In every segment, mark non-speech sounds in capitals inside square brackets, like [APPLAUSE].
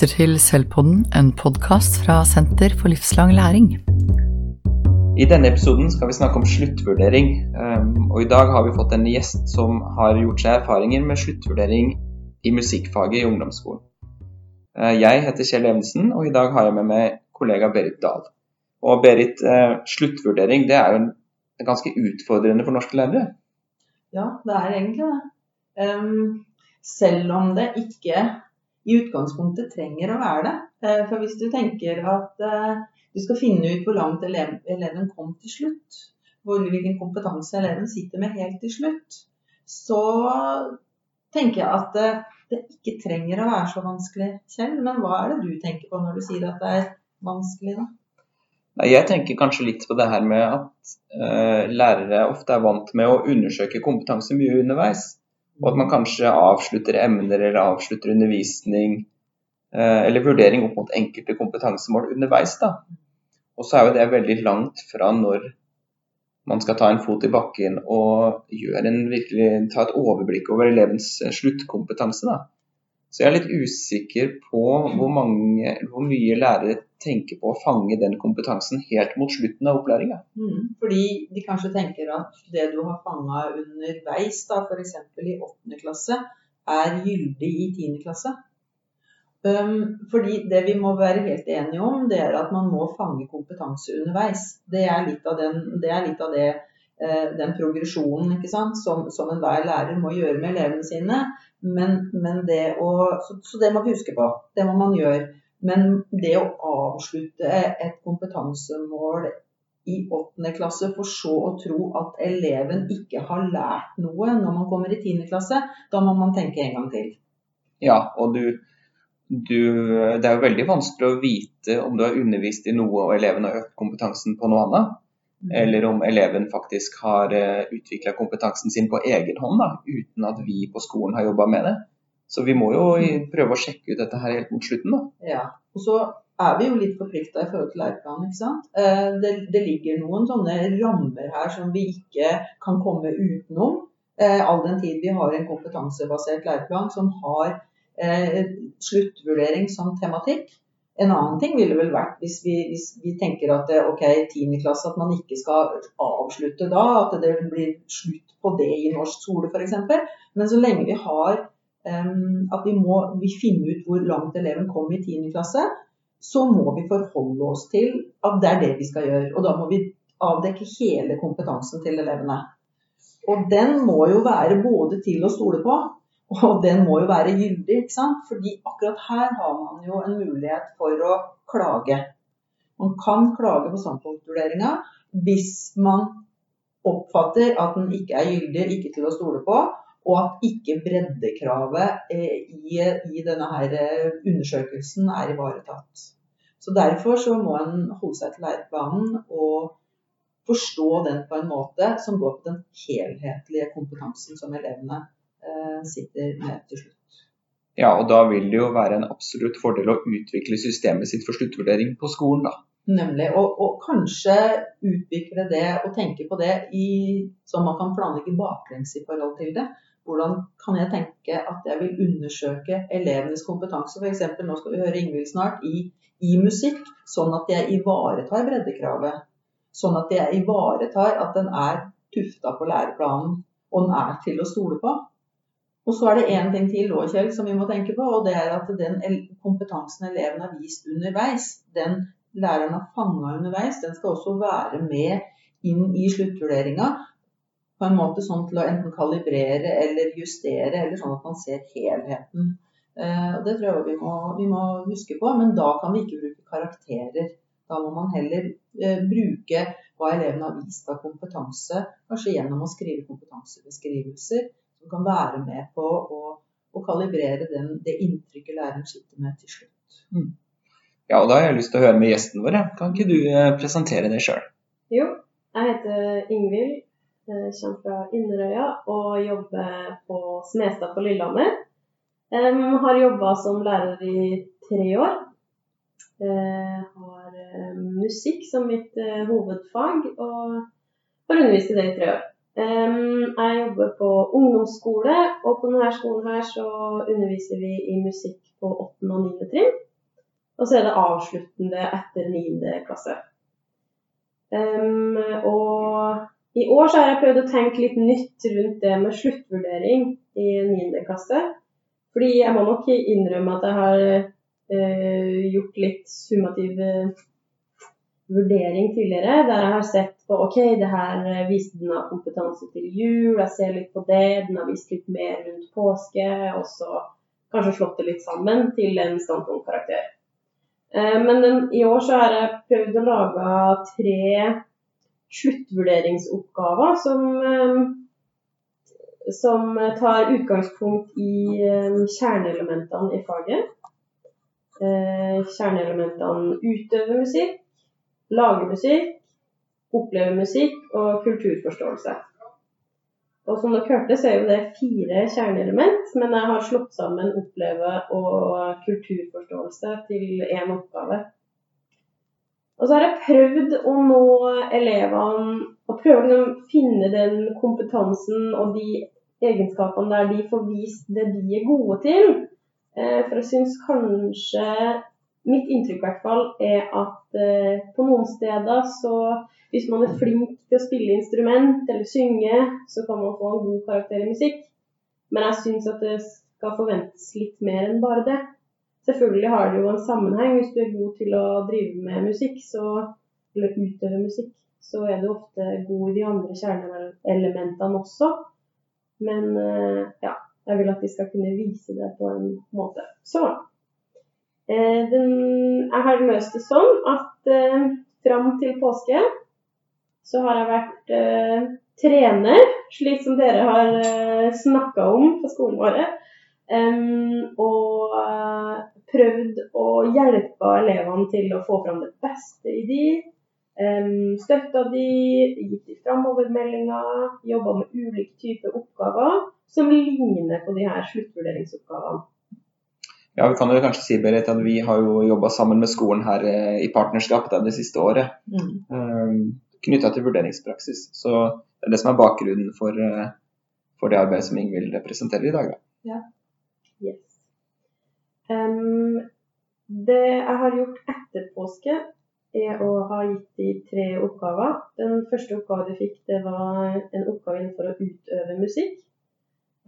lytter til Selvpodden, en podkast fra Senter for livslang læring. I denne episoden skal vi snakke om sluttvurdering. Um, og I dag har vi fått en gjest som har gjort seg erfaringer med sluttvurdering i musikkfaget i ungdomsskolen. Uh, jeg heter Kjell Evensen, og i dag har jeg med meg kollega Berit Dahl. Og Berit, uh, sluttvurdering det er jo ganske utfordrende for norske lærere? Ja, det er egentlig det. Um, selv om det ikke i utgangspunktet trenger å være det. Uh, for hvis du tenker at uh, du skal finne ut hvor langt eleven kom til slutt, hvilken kompetanse eleven sitter med helt til slutt, så tenker jeg at uh, det ikke trenger å være så vanskelig, selv. Men hva er det du tenker på når du sier at det er vanskelig, da? Jeg tenker kanskje litt på det her med at lærere ofte er vant med å undersøke kompetanse mye underveis. Og at man kanskje avslutter emner eller avslutter undervisning uh, eller vurdering opp mot enkelte kompetansemål underveis. da. Og så er jo det veldig langt fra når man skal ta en fot i bakken og en virkelig, ta et overblikk over elevens eh, sluttkompetanse. da. Så jeg er litt usikker på hvor, mange, hvor mye lærere tenker på å fange den kompetansen helt mot slutten av opplæringa. Mm, fordi de kanskje tenker at det du har fanga underveis, da f.eks. i 8. klasse, er gyldig i 10. klasse. Um, fordi det vi må være helt enige om, det er at man må fange kompetanse underveis. Det er litt av, den, det litt av det, uh, den progresjonen som, som enhver lærer må gjøre med elevene sine. Men, men det å, så, så, det må vi huske på. Det må man gjøre. Men det å avslutte et kompetansemål i åttende klasse for så å tro at eleven ikke har lært noe når man kommer i tiende klasse, da må man tenke en gang til. Ja, og du, du, det er jo veldig vanskelig å vite om du har undervist i noe og eleven har økt kompetansen på noe annet. Mm. Eller om eleven faktisk har eh, utvikla kompetansen sin på egen hånd, da, uten at vi på skolen har jobba med det. Så vi må jo prøve å sjekke ut dette her helt mot slutten, da. Ja. Og så er vi jo litt forplikta i forhold til læreplanen, ikke sant. Eh, det, det, ligger noen sånne rammer her som vi ikke kan komme utenom. Eh, all den tid vi har en kompetansebasert læreplan som har sluttvurdering som tematikk. En annen ting ville vel vært hvis vi, hvis vi tenker at ok, 10. klasse, at man ikke skal avslutte da, at det blir slutt på det i norsk skole f.eks. Men så lenge vi har at vi må vi finne ut hvor langt eleven kom i 10. klasse, så må vi forholde oss til at det er det vi skal gjøre. Og da må vi avdekke hele kompetansen til elevene. Og den må jo være både til å stole på, og den må jo være gyldig. ikke sant? Fordi akkurat her har man jo en mulighet for å klage. Man kan klage på standpunktvurderinga hvis man oppfatter at den ikke er gyldig, ikke til å stole på, og at ikke breddekravet eh, i, i denne her eh, undersøkelsen er ivaretatt. Så Derfor så må en holde seg til læreplanen og forstå den på en måte som går på den helhetlige kompetansen som elevene eh, sitter med til slutt. Ja, og da vil det jo være en absolutt fordel å utvikle systemet sitt for sluttvurdering på skolen, da. Nemlig. Og, og, kanskje utvikle det og tenke på det i, så man kan planlegge baklengs i forhold til det. Hvordan kan jeg tenke at jeg vil undersøke elevenes kompetanse, f.eks. nå skal vi høre Ingvild snart, i, i, musikk, sånn at jeg ivaretar breddekravet. Sånn at jeg ivaretar at den er tufta på læreplanen, og den er til å stole på. Og så er det én ting til også, Kjell, som vi må tenke på, og det er at den kompetansen eleven har vist underveis, den læreren har fanga underveis, den skal også være med inn i sluttvurderinga på en måte sånn til å enten kalibrere eller justere, eller sånn at man ser helheten. Eh, det tror jeg vi må, vi må, huske på, men da kan vi ikke bruke karakterer. Da må man heller eh, bruke hva elevene har vist av kompetanse, kanskje gjennom å skrive kompetansebeskrivelser som kan være med på å, å kalibrere den, det inntrykket læreren sitter med til slutt. Mm. Ja, og Da har jeg lyst til å høre med gjesten vår. Kan ikke du eh, presentere deg sjøl? Jo, jeg heter Ingvild Jeg kommer fra Inderøya og jobber på Smestad på Lillehammer. Um, har jobba som lærer i tre år. Uh, har uh, musikk som mitt uh, hovedfag og har undervist i det i tre år. Jeg jobber på ungdomsskole, og på denne skolen her så underviser vi i musikk på 8. og 9. trinn. Og så er det avsluttende etter 9. klasse. Um, og i år så har jeg prøvd å tenke litt nytt rundt det med sluttvurdering i 9. klasse. Fordi jeg må nok innrømme at jeg har uh, gjort litt summativ uh, vurdering tidligere, der jeg har sett på OK, det her viste den av kompetanse til jul, jeg ser litt på det, den har vist litt mer rundt påske, og så kanskje slått det litt sammen til en standpunktkarakter. Uh, men den, i år så har jeg prøvd å lage tre sluttvurderingsoppgaver som, eh, som tar utgangspunkt i eh, kjerneelementene i faget. Eh, kjerneelementene utøve musikk, lage musikk, oppleve musikk og kulturforståelse. Og som dere hørte, så er jo det fire kjerneelement, men jeg har slått sammen oppleve og kulturforståelse til én oppgave. Og så har jeg prøvd å nå elevene og prøve å liksom finne den kompetansen og de egenskapene der de får vist det de er gode til. Eh, for jeg syns kanskje Mitt inntrykk hvert fall er at eh, på noen steder så hvis man er flink til å spille instrument eller synge, så kan man få en god karakter i musikk. Men jeg syns at det skal forventes litt mer enn bare det. Selvfølgelig har det jo en sammenheng. Hvis du er god til å drive med musikk, så, eller utøve musikk, så er du ofte god i de andre kjerneelementene også. Men eh, ja, jeg vil at de skal kunne vise det på en måte. Så eh, den, jeg har løst det sånn at eh, fram til påske så har jeg vært eh, trener, slik som dere har eh, snakka om på skolen vår. Um, og uh, prøvd å hjelpe elevene til å få fram det beste i de. Um, støtta de, gitt de framovermeldinger, jobba med ulike typer oppgaver som ligner på de her sluttvurderingsoppgavene. Ja, Vi kan jo kanskje si Berit, at vi har jo jobba sammen med skolen her eh, i partnerskap det, det siste året. Mm. Um, Knytta til vurderingspraksis. Så det er det som er bakgrunnen for, uh, for det arbeidet som Ingvild representerer i dag. Da. Ja. Yes. Um, det jeg har gjort etter påske, er å ha gitt de tre oppgaver. Den første oppgaven de fikk, det var en oppgave innenfor å utøve musikk.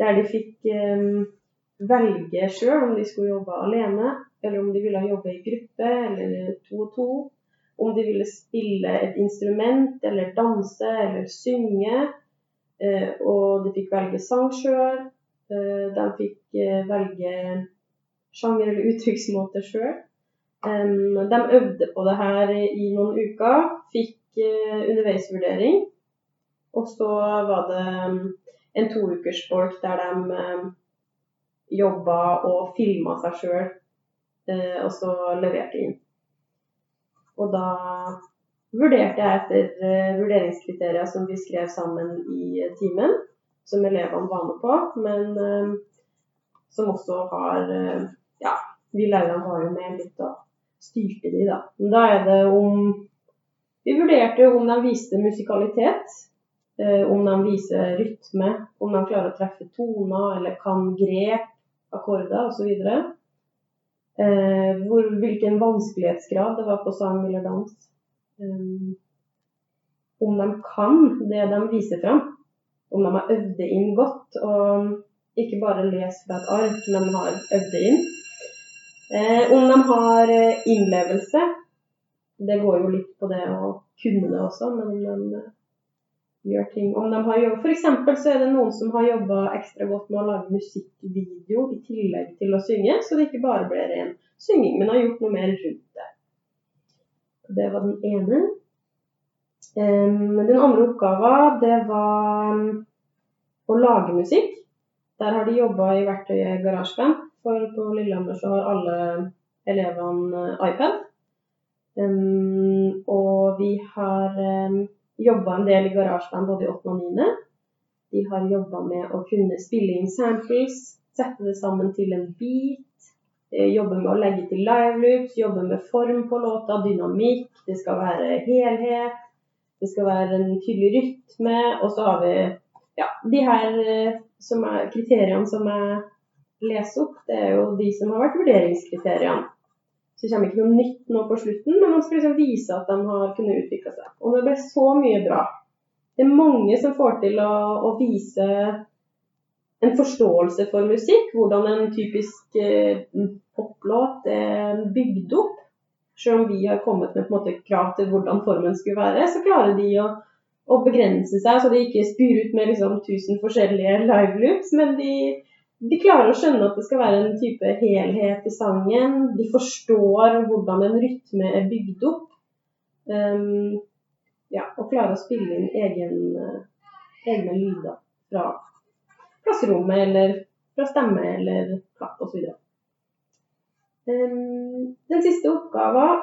Der de fikk um, velge sjøl om de skulle jobbe alene, eller om de ville jobbe i gruppe, eller to og to. Om de ville spille et instrument, eller danse, eller synge. Uh, og de fikk velge sang sjøl. Eh, de fikk eh, velge sjanger eller [LAUGHS] uttrykksmåte sjøl. De øvde på det her i noen uker, fikk eh, underveisvurdering. Og så var det en toukersbolk der de jobba og filma seg sjøl, og så leverte inn. Og da vurderte jeg etter vurderingskriterier som vi skrev sammen i timen som elevene var med på, men uh, som også har Ja, vi lærerne var jo med litt og styrte de, da. Men da er det om Vi vurderte om de viste musikalitet, om de viser rytme, om de klarer å treffe toner eller kan grep, akkorder osv. Eh, hvor, hvilken vanskelighetsgrad det var på sang eller dans. Eh, om de kan det de viser fram om de har øvd det inn godt. Og ikke bare lest fra et ark, men har øvd det inn. Eh, om de har eh, innlevelse. Det går jo litt på det å kunne det også, men de gjør ting Om de har jobbet, eksempel så er det noen som har jobba ekstra godt med å lage musikkvideo i tillegg til å synge, så det ikke bare ble ren synging, men har gjort noe mer rundt det. Det var den ene. Den andre oppgaven det var å lage musikk. Der har de jobba i verktøyet GarageBand, for på Lillehammer så har alle elevene eh, iPad. og vi har jobba en del i GarageBand både i 8. og 9. De har jobba med å kunne spille inn samples, sette det sammen til en beat. Eh, jobbe med å legge til live loops, jobbe med form på låta, dynamikk. Det skal være helhet. Det skal være en tydelig rytme. Og så har vi ja, de her eh, som er kriteriene som jeg leser opp, det er jo de som har vært vurderingskriteriene. Så det kommer ikke noe nytt nå på slutten, men man skal liksom vise at de har kunnet utvikle seg. Og det ble så mye bra. Det er mange som får til å, å vise en forståelse for musikk, hvordan en typisk eh, poplåt er bygd opp. Selv om vi har kommet med på en måte, krav til hvordan formen skulle være, så klarer de å, å begrense seg, så de ikke spyr ut med liksom, tusen forskjellige live loops. Men de, de, klarer å skjønne at det skal være en type helhet i sangen. De forstår hvordan en rytme er bygd opp. Um, ja, og klarer å spille inn egen, egne lyder fra klasserommet eller fra stemme eller klapp osv. Um, den siste oppgaven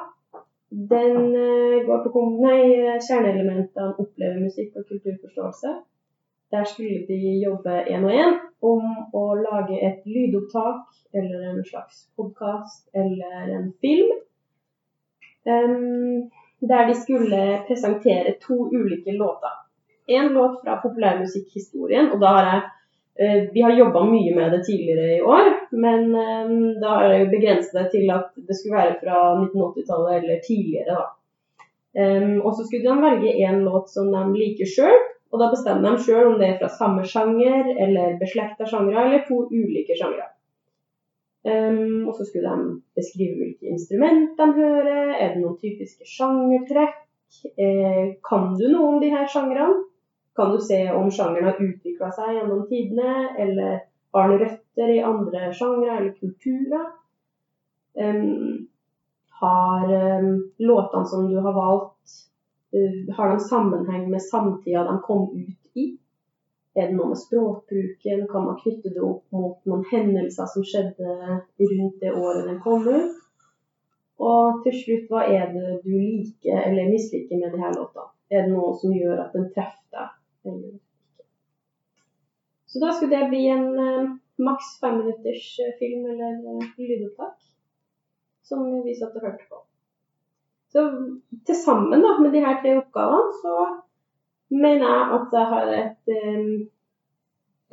den uh, går på nei, kjerneelementene opplever musikk og kulturforståelse. Der skulle de jobbe én og én om å lage et lydopptak eller en slags podkast eller en film. Um, der de skulle presentere to ulike låter. En låt fra populærmusikkhistorien, og da har jeg Eh, vi har jobba mye med det tidligere i år, men da er det begrenset det til at det skulle være fra 1980-tallet eller tidligere. da. Og så skulle de velge én låt som de liker sjøl, og da bestemmer de sjøl om det er fra samme sjanger eller beslekta sjangre eller to ulike sjangre. Um, og så skulle de beskrive hvilke instrument de hører, er det noen typiske sjangertrekk, eh, kan du noe om de her sjangrene? kan du se om sjangeren har utvikla seg gjennom tidene, eller har den røtter i andre sjangre eller kulturer? Um, har um, låtene som du har valgt, har de sammenheng med samtida de kom ut i? Er det noe med språkbruken? Kan man knytte det opp mot noen hendelser som skjedde rundt det året den kom ut? Og til slutt, hva er det du liker eller misliker med disse låtene? Er det noe som gjør at den treffer deg. Så da skulle det bli en uh, maks femminutters uh, film eller lydopptak som vi satt og hørte på. Så til sammen da, med de her tre oppgavene, så mener jeg at jeg har et eh,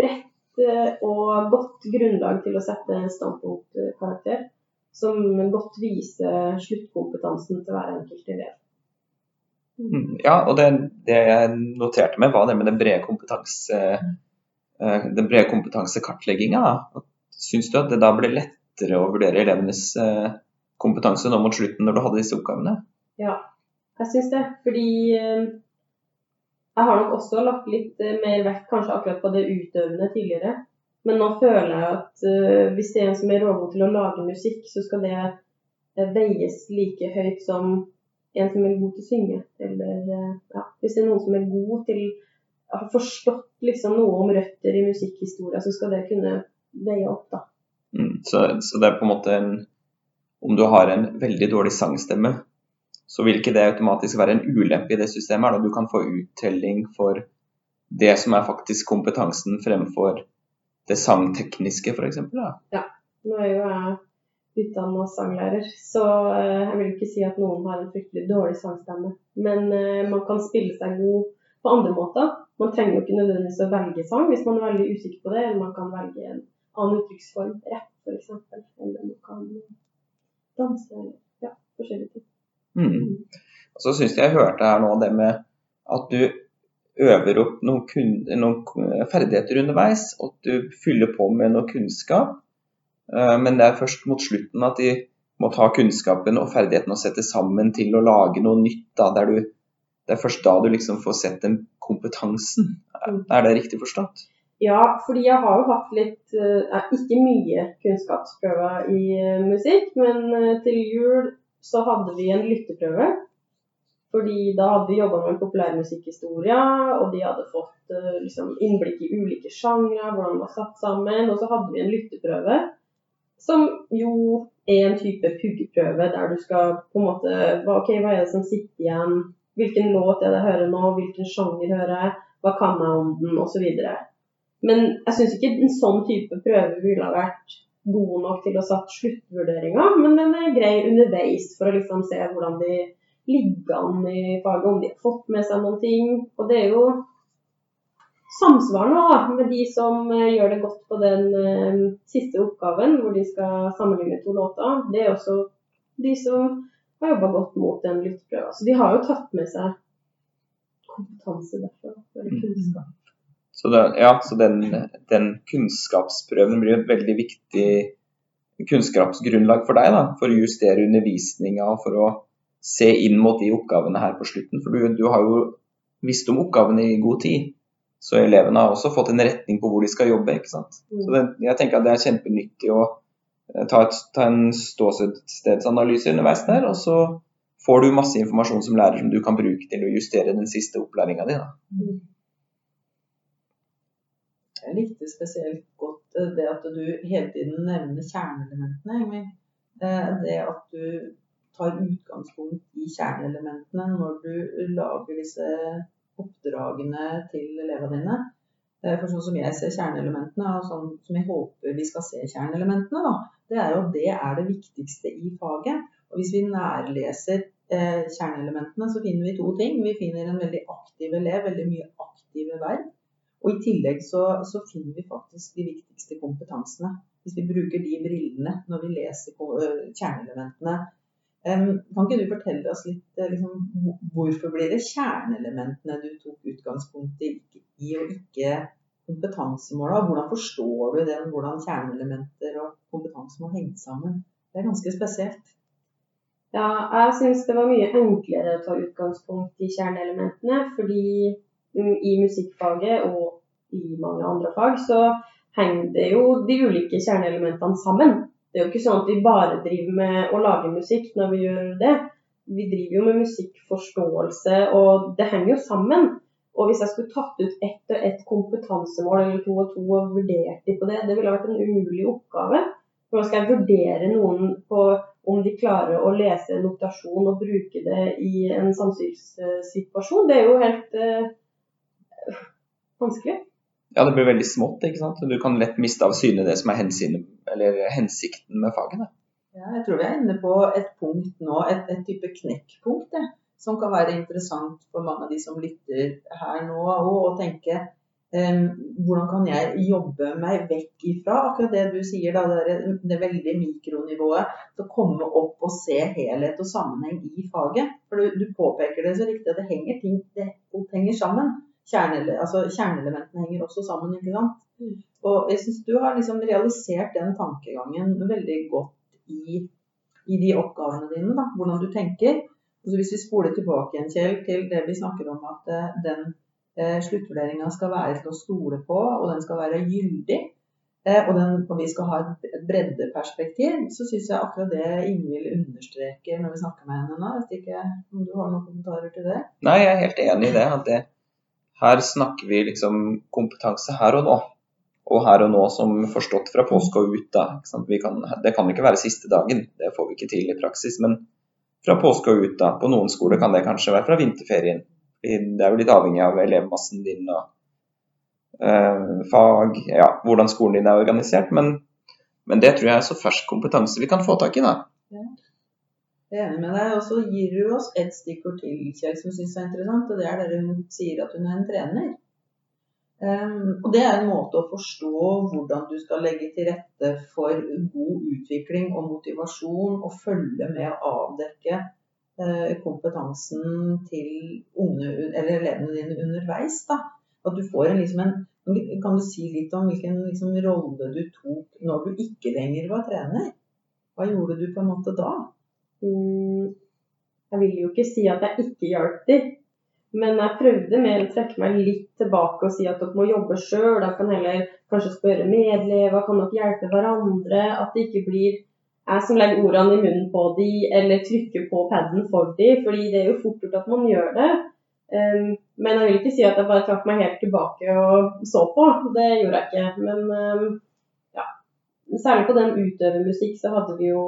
bredt og godt grunnlag til å sette standpunktkarakter som godt viser sluttkompetansen til hver enkelt elev. Mm, ja, og det, det, jeg noterte meg, var det med den brede, kompetanse, uh, den brede kompetansekartlegginga. Syns du at det da blir lettere å vurdere elevenes uh, kompetanse nå mot slutten, når du hadde disse oppgavene? Ja, jeg syns det. Fordi uh, jeg har nok også lagt litt mer vekt kanskje akkurat på det utøvende tidligere. Men nå føler jeg at hvis det er en som er rågod til å lage musikk, så skal det veies like høyt som en som er god til å synge. Eller eh, ja, hvis det er noen som er god til å ha forstått liksom, noe om røtter i musikkhistoria, så skal det kunne veie opp, da. Mm, så, så, det er på en måte en Om du har en veldig dårlig sangstemme, så vil ikke det automatisk være en ulempe i det systemet. Da du kan få uttelling for det som er faktisk kompetansen fremfor det sangtekniske, f.eks. Ja. Nå er jo jeg utdanna sanglærer. Så eh, jeg vil ikke si at noen har en fryktelig dårlig sangstemme. Men eh, man kan spille seg god på andre måter. Man trenger jo ikke nødvendigvis å velge sang hvis man er veldig usikker på det. Eller man kan velge en annen uttrykksform, rett f.eks. Eller man kan danse eller ja, forskjellige ting. Mm. Så syns jeg jeg hørte her nå det med at du øver opp noen, noen ferdigheter underveis, og at du fyller på med noe kunnskap. Eh, men det er først mot slutten at de må ta kunnskapen og ferdigheten og sette sammen til å lage noe nytt. Da, du, det er først da du liksom får sett den kompetansen. Er det riktig forstått? Ja, fordi jeg har jo hatt litt eh, Ikke mye kunnskapsprøver i eh, musikk, men til jul så hadde vi en lytteprøve. Fordi da hadde vi jobba med populærmusikkhistorie, og de hadde fått liksom, innblikk i ulike sjangre, hvordan det var satt sammen. Og så hadde vi en lytteprøve som jo er en type puggeprøve der du skal på en måte Ok, hva er det som sitter igjen? Hvilken låt er det jeg hører nå? Hvilken sjanger hører jeg? Hva kan jeg om den? Osv. Men jeg syns ikke en sånn type prøve ville ha vært god nok til å satt sluttvurderinga, men den er grei underveis for å liksom se hvordan de ligger an i faget, om de har fått med seg noen ting. Og det er jo samsvar nå da, med de som eh, gjør det godt på den eh, siste oppgaven, hvor de skal sammenligne to låter. Det er også De som har jobba godt mot den lytteprøva. Så de har jo tatt med seg kompetanse derfra, eller Mm. kunnskap. Så, det, ja, så den, den kunnskapsprøven blir et veldig viktig kunnskapsgrunnlag for deg, da, for å justere undervisninga og for å se inn mot de oppgavene her på slutten. For du, du har jo visst om oppgavene i god tid, så elevene har også fått en retning på hvor de skal jobbe. ikke sant? Så det, jeg tenker at det er kjempenyttig å eh, ta, et, ta en ståstedsanalyse underveis der, og så får du masse informasjon som lærer som du kan bruke til å justere den siste opplæringa di. Likte spesielt godt eh, det at du hele tiden nevner kjerneelementene. Ingvild. Eh, Det at du tar utgangspunkt i kjerneelementene når du lager disse oppdragene til elevene dine. Eh, For sånn som jeg ser kjerneelementene, og sånn som jeg håper vi skal se kjerneelementene, da, det er jo at det er det viktigste i faget. Og hvis vi nærleser kjerneelementene, så finner vi to ting. Vi finner en veldig aktiv elev, veldig mye aktive verb. Og i tillegg så, så finner vi faktisk de viktigste kompetansene. Hvis vi bruker de brillene når vi leser kjerneelementene. Kan ikke du fortelle oss litt liksom, hvorfor blir det kjerneelementene du tok utgangspunkt i, og ikke kompetansemåla? Hvordan forstår du den, hvordan kjerneelementer og kompetansemål henger sammen? Det er ganske spesielt. Ja, jeg syns det var mye enklere å ta utgangspunkt i kjerneelementene, fordi mm, i musikkfaget og i mange andre fag så henger det jo de ulike kjerneelementene sammen. Det er jo ikke sånn at vi bare driver med å lage musikk når vi gjør det. Vi driver jo med musikkforståelse, og det henger jo sammen. Og hvis jeg skulle tatt ut ett og ett kompetansemål eller to og to og vurdert de på det, det ville vært en umulig oppgave. For da skal jeg vurdere noen på om de klarer å lese notasjon og bruke det i en samsynssituasjon? Det er jo helt eh, vanskelig. Ja, det blir veldig smått, ikke sant. Du kan lett miste av syne det som er hensynet, eller hensikten med faget. Da. Ja, jeg tror vi er inne på et punkt nå, et, et type knekkpunkt, det, som kan være interessant for mange av de som lytter her nå, og, og tenke um, hvordan kan jeg jobbe meg vekk ifra akkurat det du sier, da, det, er det veldig mikronivået, til å komme opp og se helhet og sammenheng i faget. For du, du påpeker det så riktig at det henger ting, det, henger sammen. Kjernele, altså, kjernelementene henger også sammen, ikke sant. Og jeg syns du har liksom realisert den tankegangen veldig godt i, i de oppgavene dine, da, hvordan du tenker. Og så hvis vi spoler tilbake igjen, Kjell, til det vi snakker om at eh, den eh, sluttvurderinga skal være til å stole på, og den skal være gyldig, eh, og, den, og vi skal ha et breddeperspektiv, så syns jeg akkurat det Ingvild understreker når vi snakker med henne nå. Jeg vet ikke om du har noen kommentarer til det? Nei, jeg er helt enig i det. at det her snakker vi liksom kompetanse her og nå. Og her og nå som forstått fra påske og ut. da. kan, det kan ikke være siste dagen, det får vi ikke til i praksis. Men fra påske og ut. da. På noen skoler kan det kanskje være fra vinterferien. Det er jo litt avhengig av elevmassen din og eh, fag, ja, hvordan skolen din er organisert. Men, men det tror jeg er så fersk kompetanse vi kan få tak i. da. Jeg er enig med deg. Og så gir du oss et stikkord til, Kjell, som syns er interessant. Og det er der hun sier at hun er en trener. Um, og det er en måte å forstå hvordan du skal legge til rette for god utvikling og motivasjon, og følge med å avdekke uh, kompetansen til unge, elevene dine underveis. Da. At du får en, liksom en Kan du si litt om hvilken liksom, rolle du tok når du ikke lenger var trener? Hva gjorde du på en måte da? Mm, jeg vil jo ikke si at jeg ikke hjalp dem, men jeg prøvde mer å trekke meg litt tilbake og si at dere må jobbe sjøl. Dere kan heller kanskje spørre medlever, kan dere hjelpe hverandre? At det ikke blir jeg som legger ordene i munnen på de, eller trykker på paden for de, fordi det er jo fort gjort at man gjør det. Um, men jeg vil ikke si at jeg bare trakk meg helt tilbake og så på. Det gjorde jeg ikke. Men um, ja. Særlig på den utøvermusikk så hadde vi jo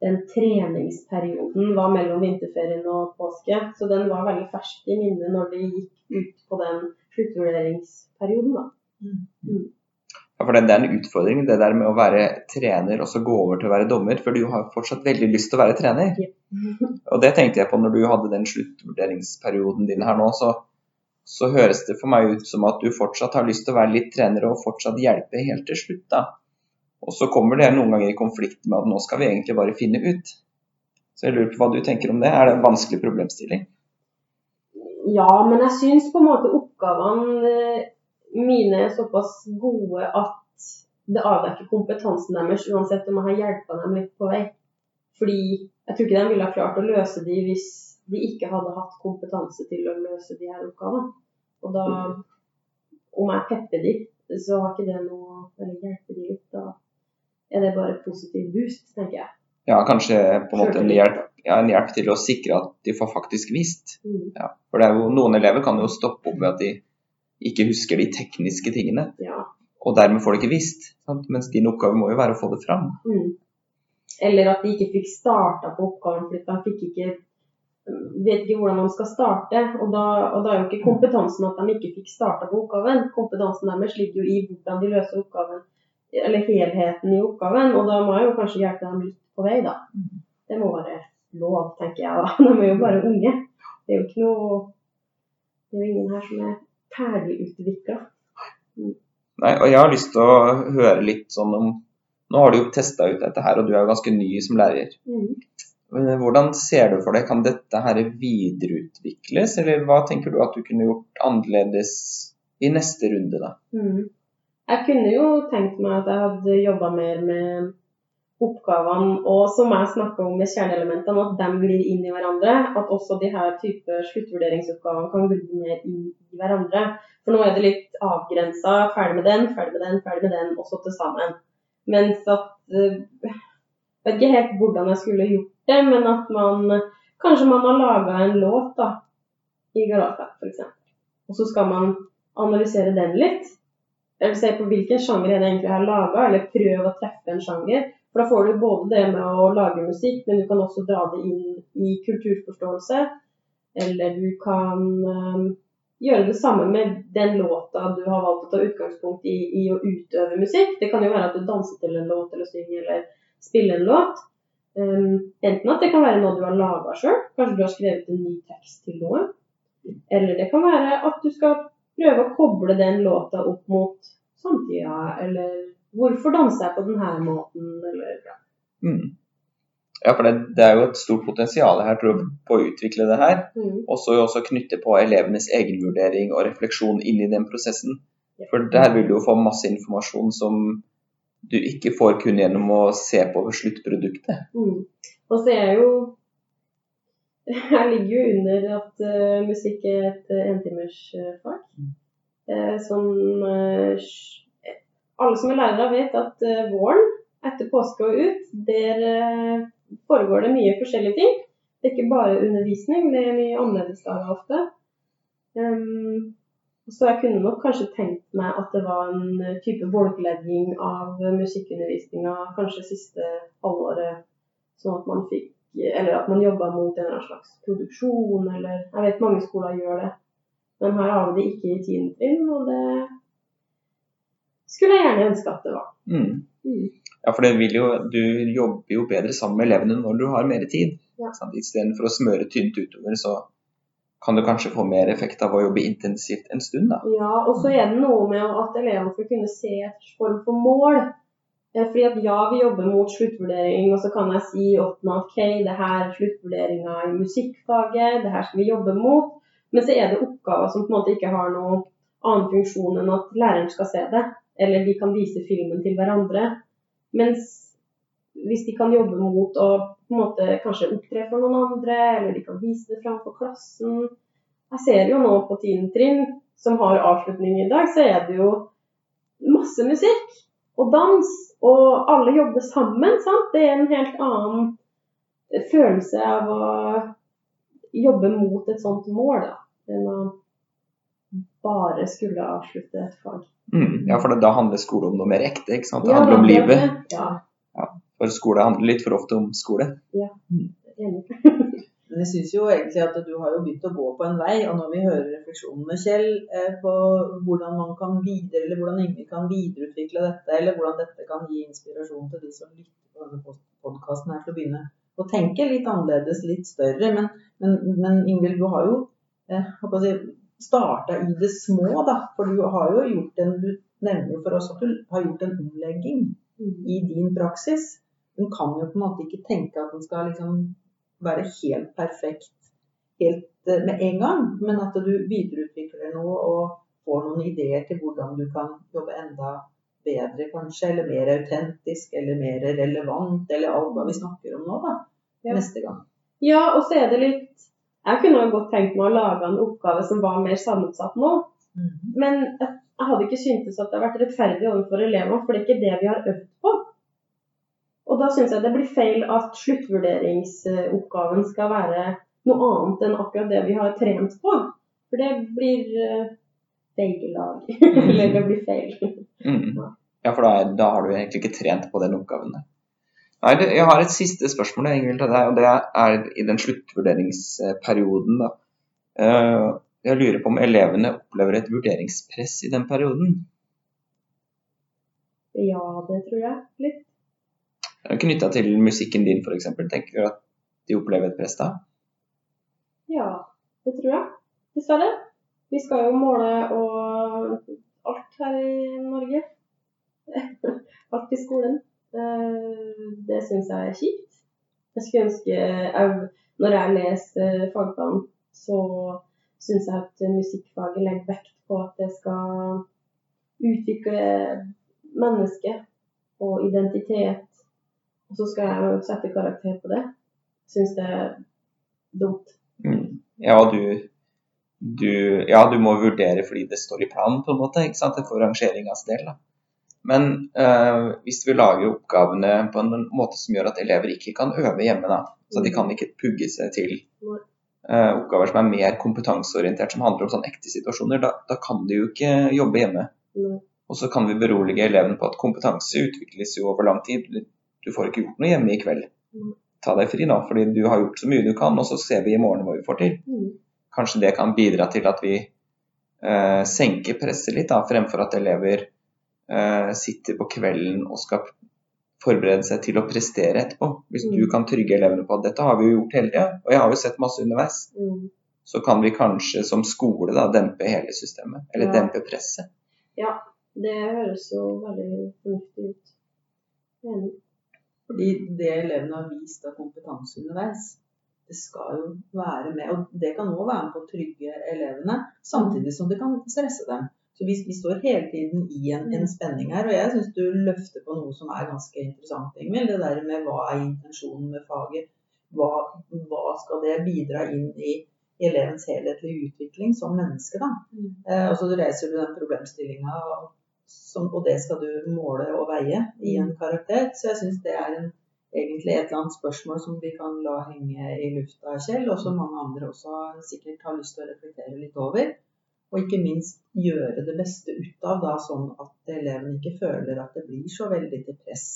den treningsperioden var mellom vinterferien og påske. Så den var veldig fersk i minne når vi gikk ut på den sluttvurderingsperioden. Da. Ja, for det, det er en utfordring det der med å være trener og så gå over til å være dommer, for du har fortsatt veldig lyst til å være trener. [LAUGHS] Og det tenkte jeg på når du hadde den sluttvurderingsperioden din her nå, så, så høres det for meg ut som at du fortsatt har lyst til å være litt trener og fortsatt hjelpe helt til slutt, da. Og så kommer det noen ganger i konflikt med at nå skal vi egentlig bare finne ut. Så jeg lurer på hva du tenker om det. Er det en vanskelig problemstilling? Ja, men jeg syns på en måte oppgavene eh, mine er såpass gode at det avdekker kompetansen deres, uansett om jeg har hjulpet dem litt på vei. Fordi jeg tror ikke de ville ha klart å løse de hvis de ikke hadde hatt kompetanse til å løse de her oppgavene. Og da, om jeg pepper de, så har ikke det noe Eller hjelper de litt, da er det bare positiv boost, tenker jeg. Ja, kanskje på en måte en hjelp, ja, en hjelp til å sikre at de får faktisk visst. Mm. Ja, for det jo, noen elever kan jo stoppe opp ved at de ikke husker de tekniske tingene, Ja. og dermed får de ikke visst. Sant? Mens din oppgave må jo være å få det fram. Mm. Eller at de ikke fikk starta på oppgaven fordi de fikk ikke vet ikke hvordan de skal starte. Og da, og da er jo ikke kompetansen at de ikke fikk starta på oppgaven. Kompetansen deres ligger jo i hvordan de løser oppgaven, eller helheten i oppgaven. Og da må jeg jo kanskje hjelpe dem litt på vei, da. Det må være lov, tenker jeg da. [LAUGHS] De er jo bare unge. Det er jo ikke noe Det er jo ingen her som er ferdigutvikla. Nei, og jeg har lyst til å høre litt sånn om Nå har du jo testa ut dette her, og du er jo ganske ny som lærer. Mm. Men Hvordan ser du for deg, kan dette her videreutvikles, eller hva tenker du at du kunne gjort annerledes i neste runde, da? Mm. Jeg kunne jo tenkt meg at jeg hadde jobba mer med oppgavene, og som jeg snakka om med kjerneelementene, at de glir inn i hverandre. At også de her type sluttvurderingsoppgavene kan gli mer inn i hverandre. For nå er det litt avgrensa. Ferdig med den, ferdig med den, ferdig med den, og så til sammen. Mens at eh, Jeg vet ikke helt hvordan jeg skulle gjort det, men at man Kanskje man har laga en låt da, i Galata, f.eks. Og så skal man analysere den litt. Eller se på hvilken sjanger jeg egentlig har laga, eller prøve å treffe en sjanger. For da får du både det med å lage musikk, men du kan også dra det inn i kulturforståelse. Eller du kan øhm, gjøre det samme med den låta du har valgt å ta utgangspunkt i, i å utøve musikk. Det kan jo være at du danser til en låt, eller synger, eller spiller en låt. Um, enten at det kan være noe du har laga sjøl, kanskje du har skrevet en ny tekst til noe. Eller det kan være at du skal prøve å koble den låta opp mot samtida, eller hvorfor danser jeg på denne måten, eller ja. Mm. Ja, for det, det er jo et stort potensial her tror jeg, på å utvikle det her. Mm. Og så også knytte på elevenes egenvurdering og refleksjon inn i den prosessen. For der vil du jo få masse informasjon som du ikke får kun gjennom å se på sluttproduktet. Mm. Og så er jo [LAUGHS] Jeg ligger jo under at uh, musikk er et uh, entimersfag. Uh, som alle som er lærere vet at våren etter påske og ut, der foregår det mye forskjellige ting. Det er ikke bare undervisning, det er mye annerledesdager ofte. Um, så jeg kunne nok kanskje tenkt meg at det var en type bolklegging av musikkundervisninga kanskje siste halvåret, sånn at man fikk Eller at man jobber mot en eller annen slags produksjon, eller Jeg vet mange skoler gjør det. Men her har vi det ikke i tiende trinn, og det skulle jeg gjerne ønske at det var. Mm. Mm. Ja, for jo, du jobber jo bedre sammen med elevene når du har mer tid. Ja. Istedenfor å smøre tynt utover, så kan du kanskje få mer effekt av å jobbe intensivt en stund. da. Ja, og så er det noe med at elevene skal kunne se et form for mål. Eh, Fordi at ja, vi jobber mot sluttvurdering, og så kan jeg si åttende ok, det her er sluttvurderinga i musikkfaget, det her skal vi jobbe mot. Men så er det oppgaver som på en måte ikke har noen annen funksjon enn at læreren skal se det. Eller de kan vise filmen til hverandre. Mens hvis de kan jobbe mot å på en måte kanskje opptre for noen andre, eller de kan vise det fram for klassen. Jeg ser jo nå på tiende trinn, som har avslutning i dag, så er det jo masse musikk og dans, og alle jobber sammen. sant? Det er en helt annen følelse av å jobbe mot et sånt mål, da, enn å bare skulle avslutte et fag. Mm. Ja, for da handler skole om noe mer ekte. ikke sant? Det Ja, handler om det livet. Ja. Ja, For skole handler litt for ofte om skole. enig. [LAUGHS] Men jeg syns jo egentlig at du har jo begynt å gå på en vei, og når vi hører refleksjonene, Kjell eh, på hvordan man kan videre, eller hvordan Ingrid kan videreutvikle dette, eller hvordan dette kan gi inspirasjon til de som lytter på denne podkasten her til å begynne å tenke litt annerledes, litt større. Men, men, men Ingvild, du har jo eh, si, starta i det små, da. For du har jo gjort en Du nevner jo for oss at du har gjort en omlegging i din praksis. Hun kan jo på en måte ikke tenke at den skal liksom være helt perfekt helt eh, med en gang, men at du videreutvikler noe og får noen ideer til hvordan du kan jobbe enda bedre, kanskje, eller mer autentisk, eller mer relevant, eller alt hva vi snakker om nå, da, Ja. neste gang. Ja, og så er det litt Jeg kunne godt tenkt meg å lage en oppgave som var mer sammensatt nå. Men jeg jeg hadde ikke syntes at det har vært rettferdig overfor elevene, for det er ikke det vi har øvd på. Og da syns jeg det blir feil at sluttvurderingsoppgaven skal være noe annet enn akkurat det vi har trent på. For det blir uh, lag. [LAUGHS] Eller det blir feil. Mm. Ja, for da, da har du egentlig ikke trent på den oppgaven. Nei, Jeg har et siste spørsmål Ingvild, til deg, og det er i den sluttvurderingsperioden. da. Eh, Jeg lurer på om elevene opplever et vurderingspress i den perioden. Ja, det tror jeg. Litt. Knytta til musikken din f.eks. Tenker du at de opplever et press da? Ja, det tror jeg. Dessverre. Vi skal jo måle og alt her i Norge. [LAUGHS] alt i skolen. Eh, Det syns jeg er kjipt. Jeg skulle ønske jeg, Når jeg leser fagplanen, så syns jeg at musikkfaget legger vekt på at det skal utvikle mennesket og identitet. Og så skal jeg jo sette karakter på det. Syns det er dumt. Mm. Ja, du, du, ja, du må vurdere fordi det står i planen, på en måte. ikke sant? For rangeringas del. da. Men øh, hvis vi lager oppgavene på en måte som gjør at elever ikke kan øve hjemme, da, så de kan ikke pugge seg til eh, oppgaver som er mer kompetanseorientert, som handler om sånne ekte situasjoner, da, da kan de jo ikke jobbe hjemme. Og så kan vi berolige elevene på at kompetanse utvikles jo over lang tid. Du får ikke gjort noe hjemme i kveld. Ta deg fri nå, fordi du har gjort så mye du kan, og så ser vi i morgen hva vi får til Mm. kanskje det kan bidra til at vi eh, senker presset litt, da, fremfor at elever eh, sitter på kvelden og skal forberede seg til å prestere etterpå. Hvis du Mm. kan trygge elevene på at dette har vi jo gjort hele tida, og jeg har jo sett masse underveis, Mm. så kan vi kanskje som skole da dempe hele systemet, eller Ja. dempe presset. Ja, det høres jo veldig fornuftig ut. Enig. Fordi det elevene har vist av kompetanse underveis, det skal jo være med. Og det kan òg være med på å trygge elevene, samtidig som det kan stresse dem. Så vi, vi står hele tiden i en, en spenning her. Og jeg syns du løfter på noe som er ganske interessant, Ingvild. Det der med hva er intensjonen med faget? Hva, hva skal det bidra inn i elevens helhetlige utvikling som menneske, da? Mm. Eh, og så reiser du den problemstillinga, som- og det skal du måle og veie i en karakter. Så jeg syns det er en, egentlig et eller annet spørsmål som vi kan la henge i lufta, Kjell, og som mange andre også sikkert har lyst til å reflektere litt over. Og ikke minst gjøre det beste ut av, da, sånn at eleven ikke føler at det blir så veldig til press,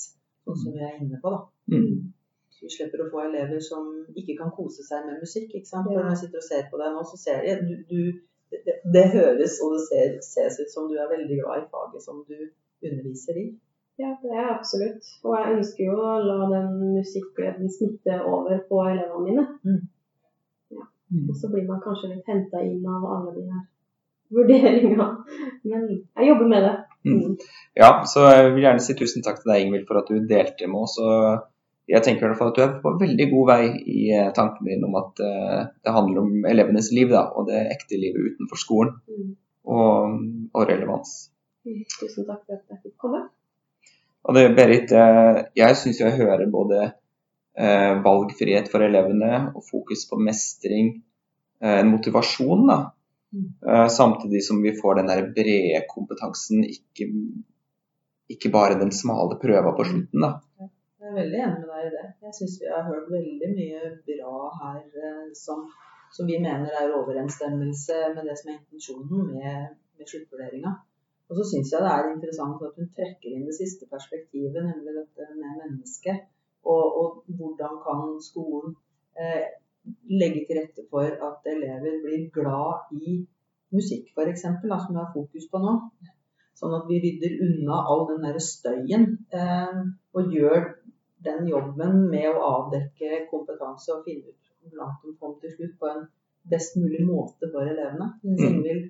sånn som vi er inne på. da. Mm. Så vi slipper å få elever som ikke kan kose seg med musikk. ikke sant? For når jeg sitter og ser på deg nå, så ser jeg du, du, det, det høres og det ser, ses ut som du er veldig glad i faget som du underviser i. Ja, det er jeg absolutt. Og jeg ønsker jo å la den musikkgleden smitte over på elevene mine. Mm. Og så blir man kanskje litt henta inn av alle de her vurderingene. Men jeg jobber med det. Mm. Ja, så jeg vil gjerne si tusen takk til deg, Ingvild, for at du delte med oss. og jeg tenker i hvert fall at du er på veldig god vei i eh, tanken din om at eh, det handler om elevenes liv da, og det ekte livet utenfor skolen, Mm. og, og relevans. Mm. Tusen takk for at jeg fikk komme. Og det, Berit, eh, jeg syns jeg hører både eh, valgfrihet for elevene og fokus på mestring, eh, en motivasjon, da. Mm. Eh, samtidig som vi får den der brede kompetansen, ikke, ikke bare den smale prøva på slutten. da. Er veldig enig med deg i det. Jeg syns vi har hørt veldig mye bra her eh, som, som vi mener er overensstemmelse med det som er intensjonen med, med sluttvurderinga. Og så syns jeg det er interessant at hun trekker inn det siste perspektivet, nemlig dette med mennesket. Og, og hvordan kan skolen eh, legge til rette for at elever blir glad i musikk, f.eks., som vi har fokus på nå. Sånn at vi rydder unna all den der støyen eh, og gjør den jobben med å avdekke kompetanse og finne ut hvor langt de kom til slutt på en best mulig måte for elevene. Hvis synes vil Ingvild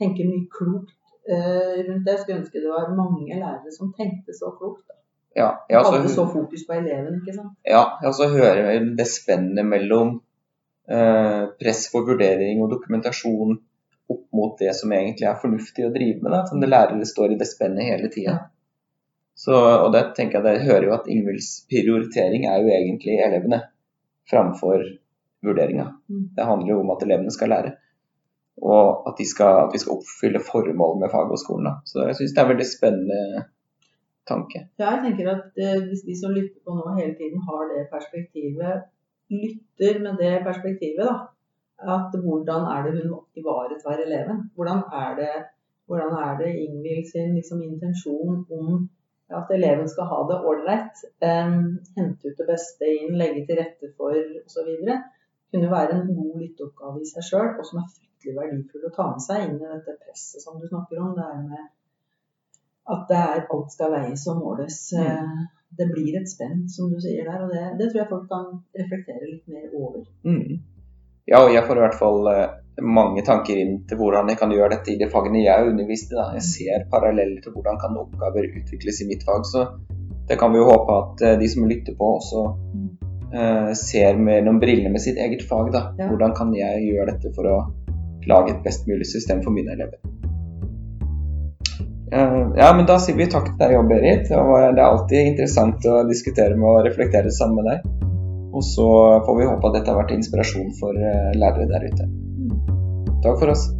tenker mye klokt eh, rundt det. Jeg skulle ønske det var mange lærere som tenkte så klokt. Da. Ja, ja, også, hadde så fokus på eleven, ikke sant. ja, jeg også hører det spennet mellom eh, press for vurdering og dokumentasjon opp mot det som egentlig er fornuftig å drive med. Da. Som det lærere står i det spennet hele tida. Så, og det tenker jeg, det hører jo at Ingvilds prioritering er jo egentlig elevene framfor vurderinga. Mm. Det handler jo om at elevene skal lære. Og at, de skal, at vi skal oppfylle formålet med faget og skolen. Da. Så jeg syns det er en veldig spennende tanke. Ja, jeg tenker at eh, Hvis de som lytter på nå hele tiden har det perspektivet, lytter med det perspektivet, da, at hvordan er det hun ivaretar eleven? Hvordan er det, hvordan er det Ingvild sin liksom, intensjon om at eleven skal ha det ålreit? Eh, hente ut det beste inn, legge til rette for osv. Kunne være en god lytteoppgave i seg sjøl, og som er fryktelig verdifull å ta med seg inn i dette presset som du snakker om. Det er med at det er, alt skal veies og måles. Mm. Det blir et spenn, som du sier der, og det, det tror jeg folk kan reflektere litt mer over. Mm. Ja, og jeg får i hvert fall eh, mange tanker inn til hvordan jeg kan gjøre dette i de fagene jeg underviste. Da. Jeg ser paralleller til hvordan kan oppgaver utvikles i mitt fag. Så det kan vi jo håpe at eh, de som lytter på, også uh, ser mellom brillene med sitt eget fag. Da. Hvordan kan jeg gjøre dette for å lage et best mulig system for mine elever. Uh, ja, men da sier vi takk til deg, Berit. Og Det er alltid interessant å diskutere med og reflektere sammen med deg. Og så får vi håpe at dette har vært inspirasjon for lærere der ute. Takk for oss.